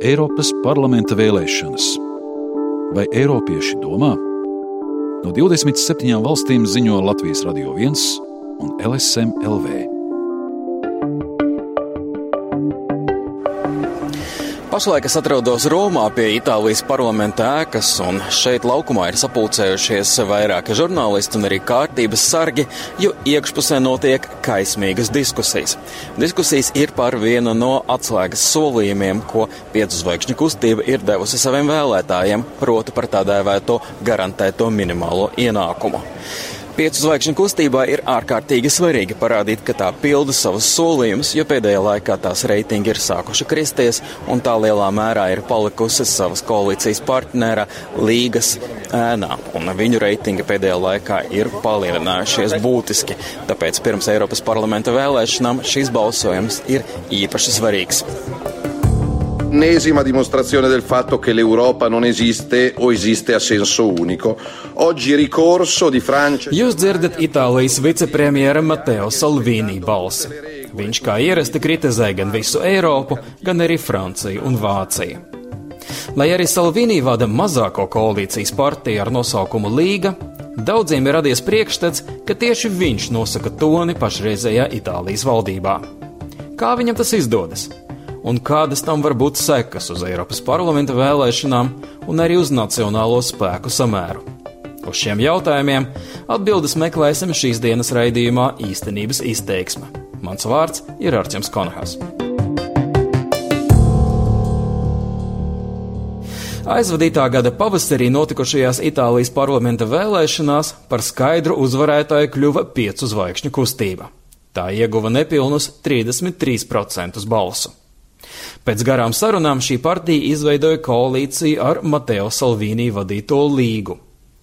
Eiropas parlamenta vēlēšanas. Vai Eiropieši domā? No 27 valstīm ziņo Latvijas Radio 1 un LSM LV. Pašlaik es atrodos Romā pie Itālijas parlamenta ēkas, un šeit laukumā ir sapulcējušies vairāki žurnālisti un arī kārtības sargi, jo iekšpusē notiek kaismīgas diskusijas. Diskusijas ir par vienu no atslēgas solījumiem, ko piecu zvaigžņu kustība ir devusi saviem vēlētājiem, proti par tā dēvēto garantēto minimālo ienākumu. Piecu zvaigžņu kustībā ir ārkārtīgi svarīgi parādīt, ka tā pilda savus solījumus, jo pēdējā laikā tās reitingi ir sākuši kristies, un tā lielā mērā ir palikusi savas koalīcijas partnera līgas ēnā, un viņu reitingi pēdējā laikā ir palielinājušies būtiski. Tāpēc pirms Eiropas parlamenta vēlēšanām šis balsojums ir īpaši svarīgs l'ennesima dimostrazione del fatto che l'Europa non esiste o esiste a senso unico. Oggi ricorso di Francia. Jūs dzirdat Itālijas vicepremjera Mateo Salvini balsi. Viņš kā ierasti kritizē gan visu Eiropu, gan arī Franciju un Vāciju. Lai arī Salvini vada mazāko koalīcijas partiju ar nosaukumu Līga, daudziem ir radies priekšstats, ka tieši viņš nosaka toni pašreizējā Itālijas valdībā. Kā viņam tas izdodas? Un kādas tam var būt sekas uz Eiropas parlamenta vēlēšanām un arī uz nacionālo spēku samēru. Uz šiem jautājumiem atbildes meklēsim šīs dienas raidījumā īstenības izteiksme. Mans vārds ir Arčuns Konhas. Aizvadītā gada pavasarī notikušajās Itālijas parlamenta vēlēšanās par skaidru uzvarētāju kļuva piecu zvaigžņu kustība. Tā ieguva nepilnus 33% balsu. Pēc garām sarunām šī partija izveidoja koalīciju ar Mateo Salvīnī vadīto līgu.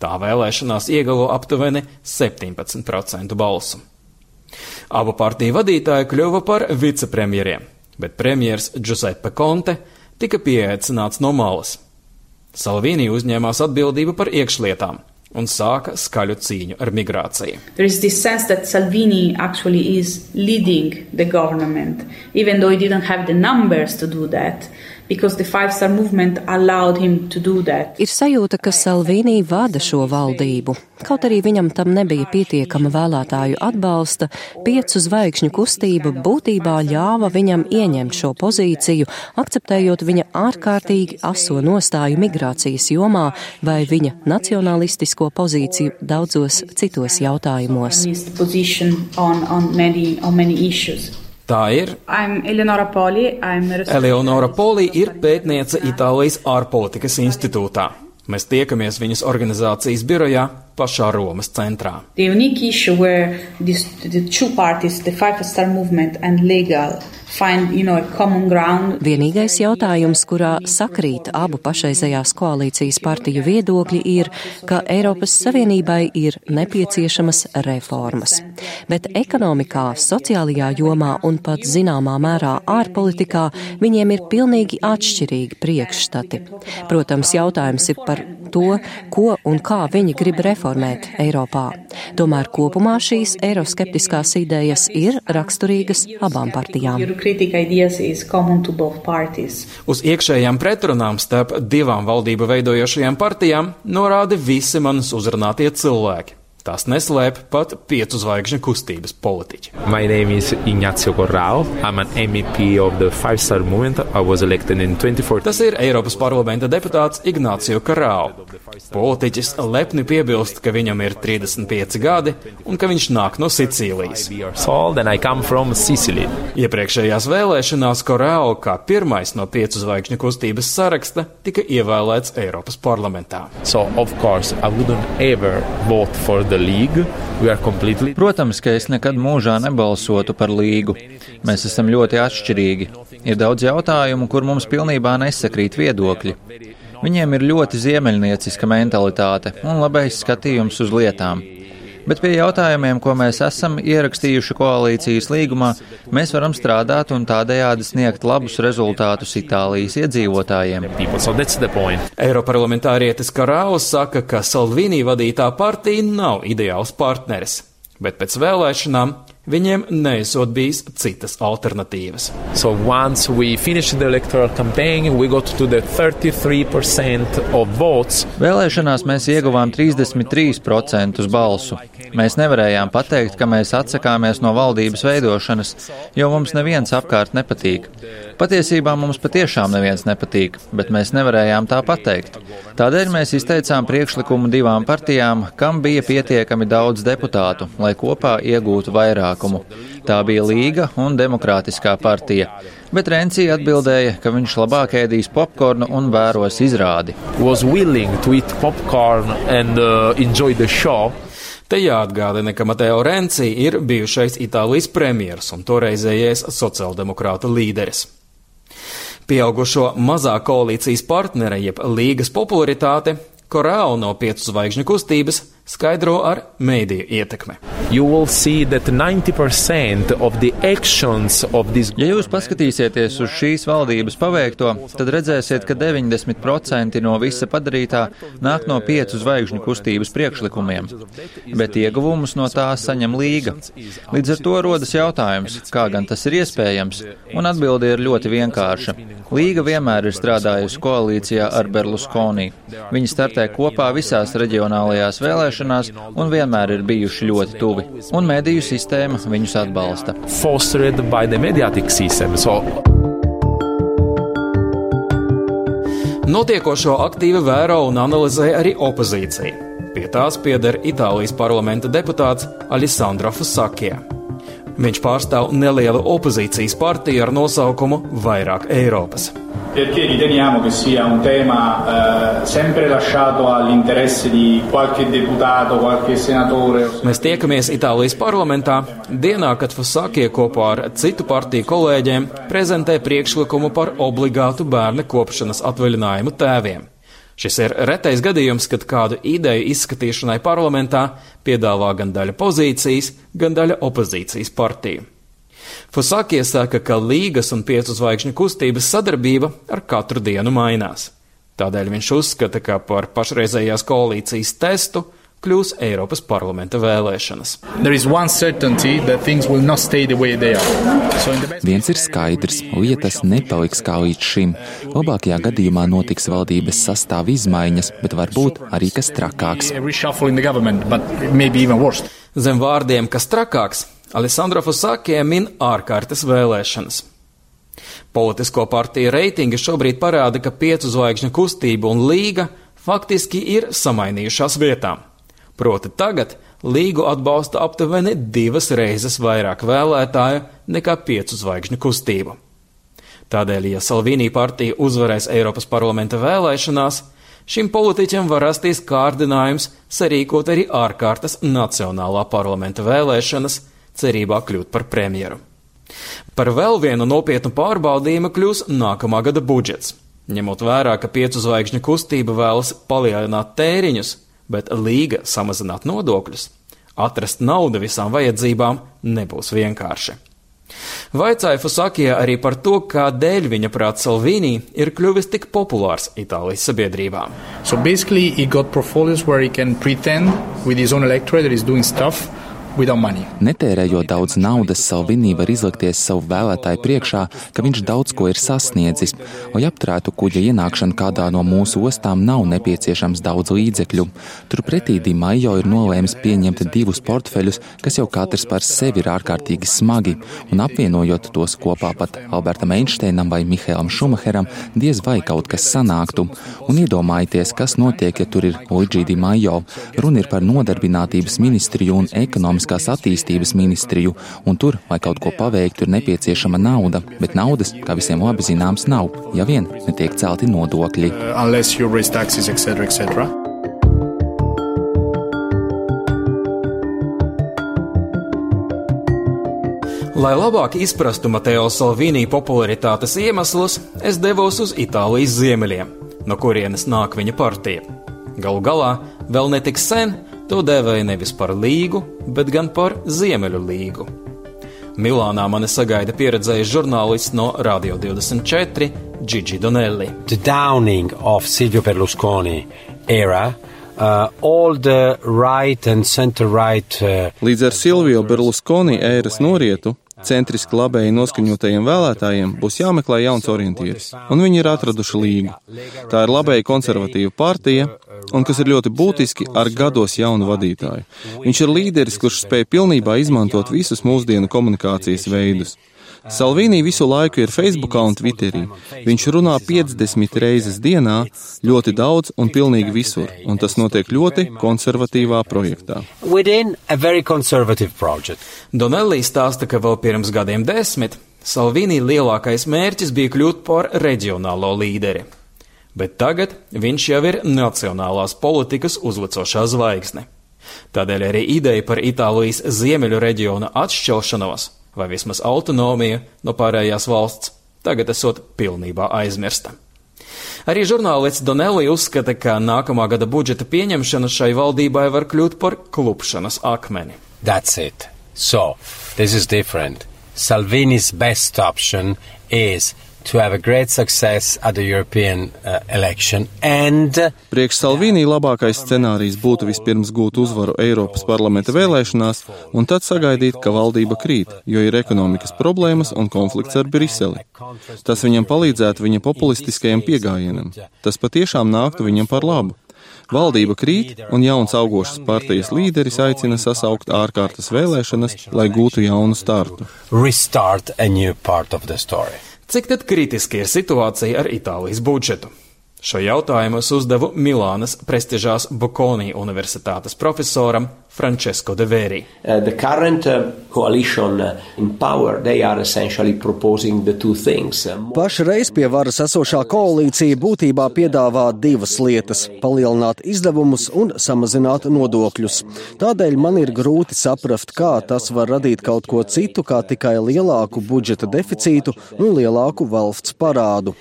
Tā vēlēšanās ieguva aptuveni 17% balsu. Abu partiju vadītāji kļuva par vicepremjeriem, bet premjers Giuseppe Conte tika pieaicināts no malas. Salvīnī uzņēmās atbildību par iekšlietām, un sāka skaļu cīņu ar migrāciju. Salvini actually is leading the government, even though he didn't have the numbers to do that. Ir sajūta, ka Salvīnī vada šo valdību. Kaut arī viņam tam nebija pietiekama vēlētāju atbalsta, piecu zvaigžņu kustība būtībā ļāva viņam ieņemt šo pozīciju, akceptējot viņa ārkārtīgi aso nostāju migrācijas jomā vai viņa nacionalistisko pozīciju daudzos citos jautājumos. Tā ir Eleonora Poli. Eleonora Poli ir pētniece Itālijas ārpolitikas institūtā. Mēs tiekamies viņas organizācijas birojā pašā Romas centrā. These, the parties, the find, you know, Vienīgais jautājums, kurā sakrīt abu pašreizējās koalīcijas partiju viedokļi, ir, ka Eiropas Savienībai ir nepieciešamas reformas. Bet ekonomikā, sociālajā jomā un pat zināmā mērā ārpolitikā viņiem ir pilnīgi atšķirīgi priekšstati. Protams, jautājums ir par to, ko un kā viņi grib reformēt Eiropā. Tomēr kopumā šīs eiroskeptiskās idejas ir raksturīgas abām partijām. Uz iekšējām pretrunām starp divām valdību veidojošajām partijām norāda visi manas uzrunātie cilvēki. Tās neslēp pat piecu zvaigžņu kustības politiķi. My name is Ignacio Corrao. I'm an MEP of the Five Star Movement. I was elected in 24. Tas ir Eiropas parlamenta deputāts Ignacio Corrao. Politiķis lepni piebilst, ka viņam ir 35 gadi un ka viņš nāk no Sicīlijas. Iepriekšējās vēlēšanās Corrao kā pirmais no piecu zvaigžņu kustības saraksta tika ievēlēts Eiropas parlamentā. So, of course, I wouldn't ever vote for the Completely... Protams, ka es nekad mūžā nebalsotu par līgu. Mēs esam ļoti atšķirīgi. Ir daudz jautājumu, kur mums pilnībā nesakrīt viedokļi. Viņiem ir ļoti ziemeļnieciska mentalitāte un labais skatījums uz lietām. Bet pie jautājumiem, ko mēs esam ierakstījuši koalīcijas līgumā, mēs varam strādāt un tādējādi sniegt labus rezultātus Itālijas iedzīvotājiem. Eiroparlamentārietis Karāls saka, ka Salvini vadītā partija nav ideāls partneris, bet pēc vēlēšanām viņiem neesot bijis citas alternatīvas. So once we finish the electoral campaign, we got to the 33% of votes. Vēlēšanās mēs ieguvām 33% balsu. Mēs nevarējām pateikt, ka mēs atsakāmies no valdības veidošanas, jo mums neviens apkārt nepatīk. Patiesībā mums patiešām neviens nepatīk, bet mēs nevarējām tā pateikt. Tādēļ mēs izteicām priekšlikumu divām partijām, kam bija pietiekami daudz deputātu, lai kopā iegūtu vairākumu. Tā bija Līga un Demokrātiskā partija. Bet Rencija atbildēja, ka viņš labāk ēdīs popkornu un vēros izrādi. And, uh, Te jāatgādina, ka Mateo Renci ir bijušais Itālijas premjeras un toreizējais sociāldemokrāta līderis. Pieaugušo mazā koalīcijas partnere, jeb līgas popularitāte, Korāo no piecu zvaigžņu kustības skaidro ar mēdīju ietekmi. This... Ja jūs paskatīsieties uz šīs valdības paveikto, tad redzēsiet, ka 90% no visa padarītā nāk no piecu zvaigžņu kustības priekšlikumiem, bet ieguvumus no tā saņem līga. Līdz ar to rodas jautājums, kā gan tas ir iespējams, un atbilde ir ļoti vienkārša. Līga vienmēr ir strādājusi koalīcijā ar Berlusconi. Viņi startē kopā visās reģionālajās vēlēšanās un vienmēr ir bijuši ļoti tuvi, un mediju sistēma viņus atbalsta. Notiekošo aktīvi vēro un analizē arī opozīcija. Pie tās pieder Itālijas parlamenta deputāts Alessandro Fusakija. Viņš pārstāv nelielu opozīcijas partiju ar nosaukumu Vairāk Eiropas perché riteniamo che sia un tema eh, sempre lasciato all'interesse di qualche deputato, qualche senatore. Mēs tiekamies Itālijas parlamentā dienā, kad Fusakie kopā ar citu partiju kolēģiem prezentē priekšlikumu par obligātu bērnu kopšanas atvaļinājumu tēviem. Šis ir retais gadījums, kad kādu ideju izskatīšanai parlamentā piedāvā gan daļa pozīcijas, gan daļa opozīcijas partiju. Fusākie saka, ka līgas un piecu zvaigžņu kustības sadarbība ar katru dienu mainās. Tādēļ viņš uzskata, ka par pašreizējās koalīcijas testu kļūs Eiropas parlamenta vēlēšanas. So best... Viens ir skaidrs, lietas nepaliks kā līdz šim. Labākajā gadījumā notiks valdības sastāv izmaiņas, bet varbūt arī kas trakāks. Zem vārdiem, kas trakāks, Alessandro Fusakē min ārkārtas vēlēšanas. Politisko partiju reitingi šobrīd parāda, ka piecu zvaigžņu kustība un līga faktiski ir samainījušās vietām. Proti tagad līgu atbalsta aptuveni divas reizes vairāk vēlētāju nekā piecu zvaigžņu kustību. Tādēļ, ja Salvīnī partija uzvarēs Eiropas parlamenta vēlēšanās, šim politiķam var rasties kārdinājums sarīkot arī ārkārtas nacionālā parlamenta vēlēšanas, cerībā kļūt par premjeru. Par vēl vienu nopietnu pārbaudījumu kļūs nākamā gada budžets. Ņemot vērā, ka piecu zvaigžņu kustība vēlas palielināt tēriņus, bet līga samazināt nodokļus, atrast naudu visām vajadzībām nebūs vienkārši. Vaicāja Fusakija arī par to, kādēļ viņa prāt Salvini ir kļuvis tik populārs Itālijas sabiedrībā. So basically he got portfolios where he can pretend with his own electorate that he's doing stuff Netērējot daudz naudas, Salvini var izlikties savu vēlētāju priekšā, ka viņš daudz ko ir sasniedzis, lai apturētu kuģa ienākšanu kādā no mūsu ostām nav nepieciešams daudz līdzekļu. Turpretī Dimaijo ir nolēmis pieņemt divus portfeļus, kas jau katrs par sevi ir ārkārtīgi smagi, un apvienojot tos kopā pat Albertam Einsteinam vai Mihēlam Šumacheram, diez vai kaut kas sanāktu. Un iedomājieties, kas notiek, ja tur ir Luigi Dimaijo. Runa ir par nodarbinātības ministriju un ekonomiskā ekonomiskās attīstības ministriju, un tur, lai kaut ko paveiktu, ir nepieciešama nauda, bet naudas, kā visiem labi zināms, nav, ja vien netiek celti nodokļi. Uh, Lai labāk izprastu Mateo Salvini popularitātes iemeslus, es devos uz Itālijas ziemeļiem, no kurienes nāk viņa partija. Galu galā, vēl netik sen To dēvēja nevis par līgu, bet gan par Ziemeļu līgu. Milānā mani sagaida pieredzējis žurnālists no Radio 24 Gigi Donelli. The downing of Silvio Berlusconi era Uh, right right, uh, Līdz ar Silvio Berlusconi ēras norietu centriski labēji noskaņotajiem vēlētājiem būs jāmeklē jauns orientieris, un viņi ir atraduši līgu. Tā ir labēji konservatīva partija, un kas ir ļoti būtiski, ar gados jaunu vadītāju. Viņš ir līderis, kurš spēj pilnībā izmantot visus mūsdienu komunikācijas veidus. Salvīnī visu laiku ir Facebookā un Twitterī. Viņš runā 50 reizes dienā, ļoti daudz un pilnīgi visur, un tas notiek ļoti konservatīvā projektā. Donelli stāsta, ka vēl pirms gadiem desmit Salvīnī lielākais mērķis bija kļūt par reģionālo līderi. Bet tagad viņš jau ir nacionālās politikas uzlicošā zvaigzne. Tādēļ arī ideja par Itālijas ziemeļu reģiona atšķelšanos vai vismaz autonomija no pārējās valsts, tagad esot pilnībā aizmirsta. Arī žurnālists Donelli uzskata, ka nākamā gada budžeta pieņemšana šai valdībai var kļūt par klupšanas akmeni. That's it. So, this is different. Salvini's best option is to have a great success at the European uh, election and uh, Priekš Salvīnī labākais scenārijs būtu vispirms gūt uzvaru Eiropas parlamenta vēlēšanās un tad sagaidīt, ka valdība krīt, jo ir ekonomikas problēmas un konflikts ar Briseli. Tas viņam palīdzētu viņa populistiskajam piegājienam. Tas patiešām nāktu viņam par labu. Valdība krīt, un jauns augošas partijas līderis aicina sasaukt ārkārtas vēlēšanas, lai gūtu jaunu startu. Cik tad kritiski ir situācija ar Itālijas budžetu? Šo jautājumu es uzdevu Milānas prestižās Bokonī universitātes profesoram Francesco De Veri. Uh, the current uh, coalition uh, in power, they are essentially proposing the two things. Uh, Pašreiz pie varas esošā koalīcija būtībā piedāvā divas lietas - palielināt izdevumus un samazināt nodokļus. Tādēļ man ir grūti saprast, kā tas var radīt kaut ko citu, kā tikai lielāku budžeta deficītu un lielāku valsts parādu.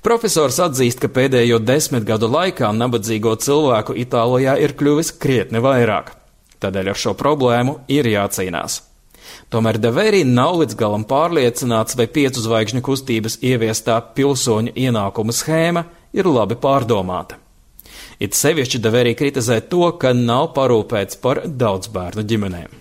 Profesors atzīst, ka pēdējo desmit gadu laikā nabadzīgo cilvēku Itālijā ir kļuvis krietni vairāk. Tādēļ ar šo problēmu ir jācīnās. Tomēr Devērī nav līdz galam pārliecināts, vai piecu zvaigžņu kustības ieviestā pilsoņu ienākumu schēma ir labi pārdomāta. It sevišķi Devērī kritizē to, ka nav parūpēts par daudz bērnu ģimenēm.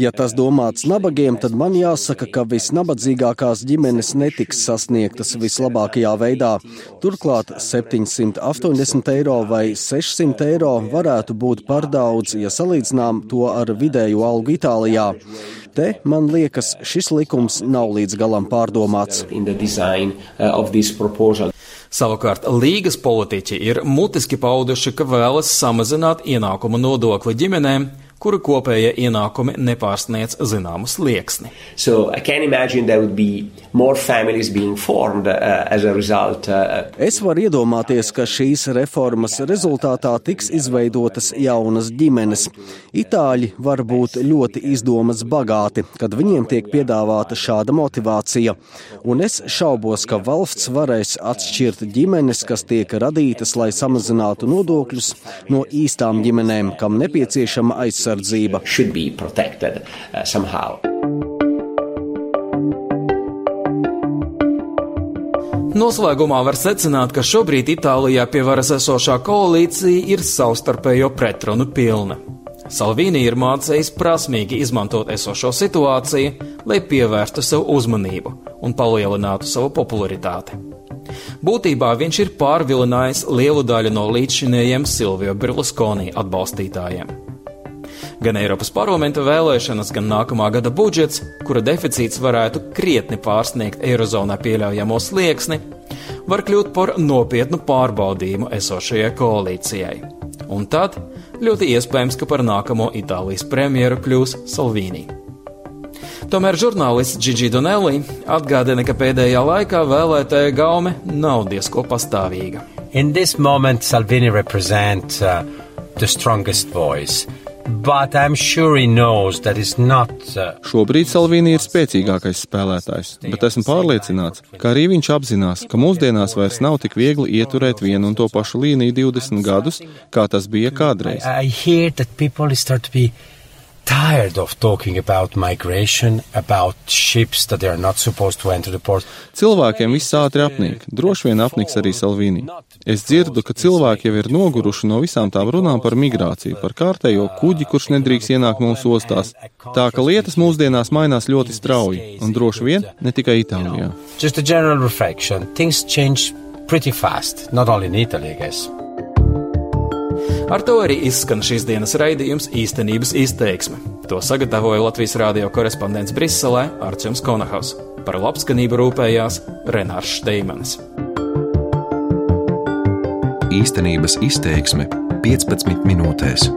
Ja tas domāts nabagiem, tad man jāsaka, ka visnabadzīgākās ģimenes netiks sasniegtas vislabākajā veidā. Turklāt 780 eiro vai 600 eiro varētu būt par daudz, ja salīdzinām to ar vidēju algu Itālijā. Te, man liekas, šis likums nav līdz galam pārdomāts. Savukārt līgas politiķi ir mutiski pauduši, ka vēlas samazināt ienākumu nodokli ģimenēm, kuru kopējie ienākumi nepārsniec zināmu slieksni. So formed, uh, result, uh, es varu iedomāties, ka šīs reformas rezultātā tiks izveidotas jaunas ģimenes. Itāļi var būt ļoti izdomas bagāti, kad viņiem tiek piedāvāta šāda motivācija. Un es šaubos, ka valsts varēs atšķirt ģimenes, kas tiek radītas, lai samazinātu nodokļus, no īstām ģimenēm, kam nepieciešama aizsardzība aizsardzība. Uh, Noslēgumā var secināt, ka šobrīd Itālijā pie varas esošā koalīcija ir savstarpējo pretrunu pilna. Salvini ir mācījis prasmīgi izmantot esošo situāciju, lai pievērstu sev uzmanību un palielinātu savu popularitāti. Būtībā viņš ir pārvilinājis lielu daļu no līdzšinējiem Silvio Berlusconi atbalstītājiem. Gan Eiropas parlamenta vēlēšanas, gan nākamā gada budžets, kura deficīts varētu krietni pārsniegt Eirozonā pieļaujamo slieksni, var kļūt par nopietnu pārbaudījumu esošajai koalīcijai. Un tad ļoti iespējams, ka par nākamo Itālijas premjeru kļūs Salvīni. Tomēr žurnālists Gigi Donelli atgādina, ka pēdējā laikā vēlētāja gaume nav diezko pastāvīga. In this moment, Salvini represents uh, the strongest voice. Sure not, uh... Šobrīd Salvīni ir spēcīgākais spēlētājs, bet esmu pārliecināts, ka arī viņš apzinās, ka mūsdienās vairs nav tik viegli ieturēt vienu un to pašu līniju 20 gadus, kā tas bija kādreiz. I, I tired of talking about migration, about ships that they are not supposed to enter the port. Cilvēkiem viss ātri apnīk, droši vien apniks arī Salvini. Es dzirdu, ka cilvēki jau ir noguruši no visām tām runām par migrāciju, par kārtējo kuģi, kurš nedrīkst ienākt mūsu ostās. Tā ka lietas mūsdienās mainās ļoti strauji, un droši vien ne tikai Itālijā. Just a general reflection. Things change pretty fast, not only in Italy, I guess. Ar to arī izskan šīs dienas raidījums īstenības izteiksme. To sagatavoja Latvijas rādio korespondents Briselē Arčuns Konahaus. Par labskanību rūpējās Renārs Šteimanis. Īstenības izteiksme 15 minūtēs.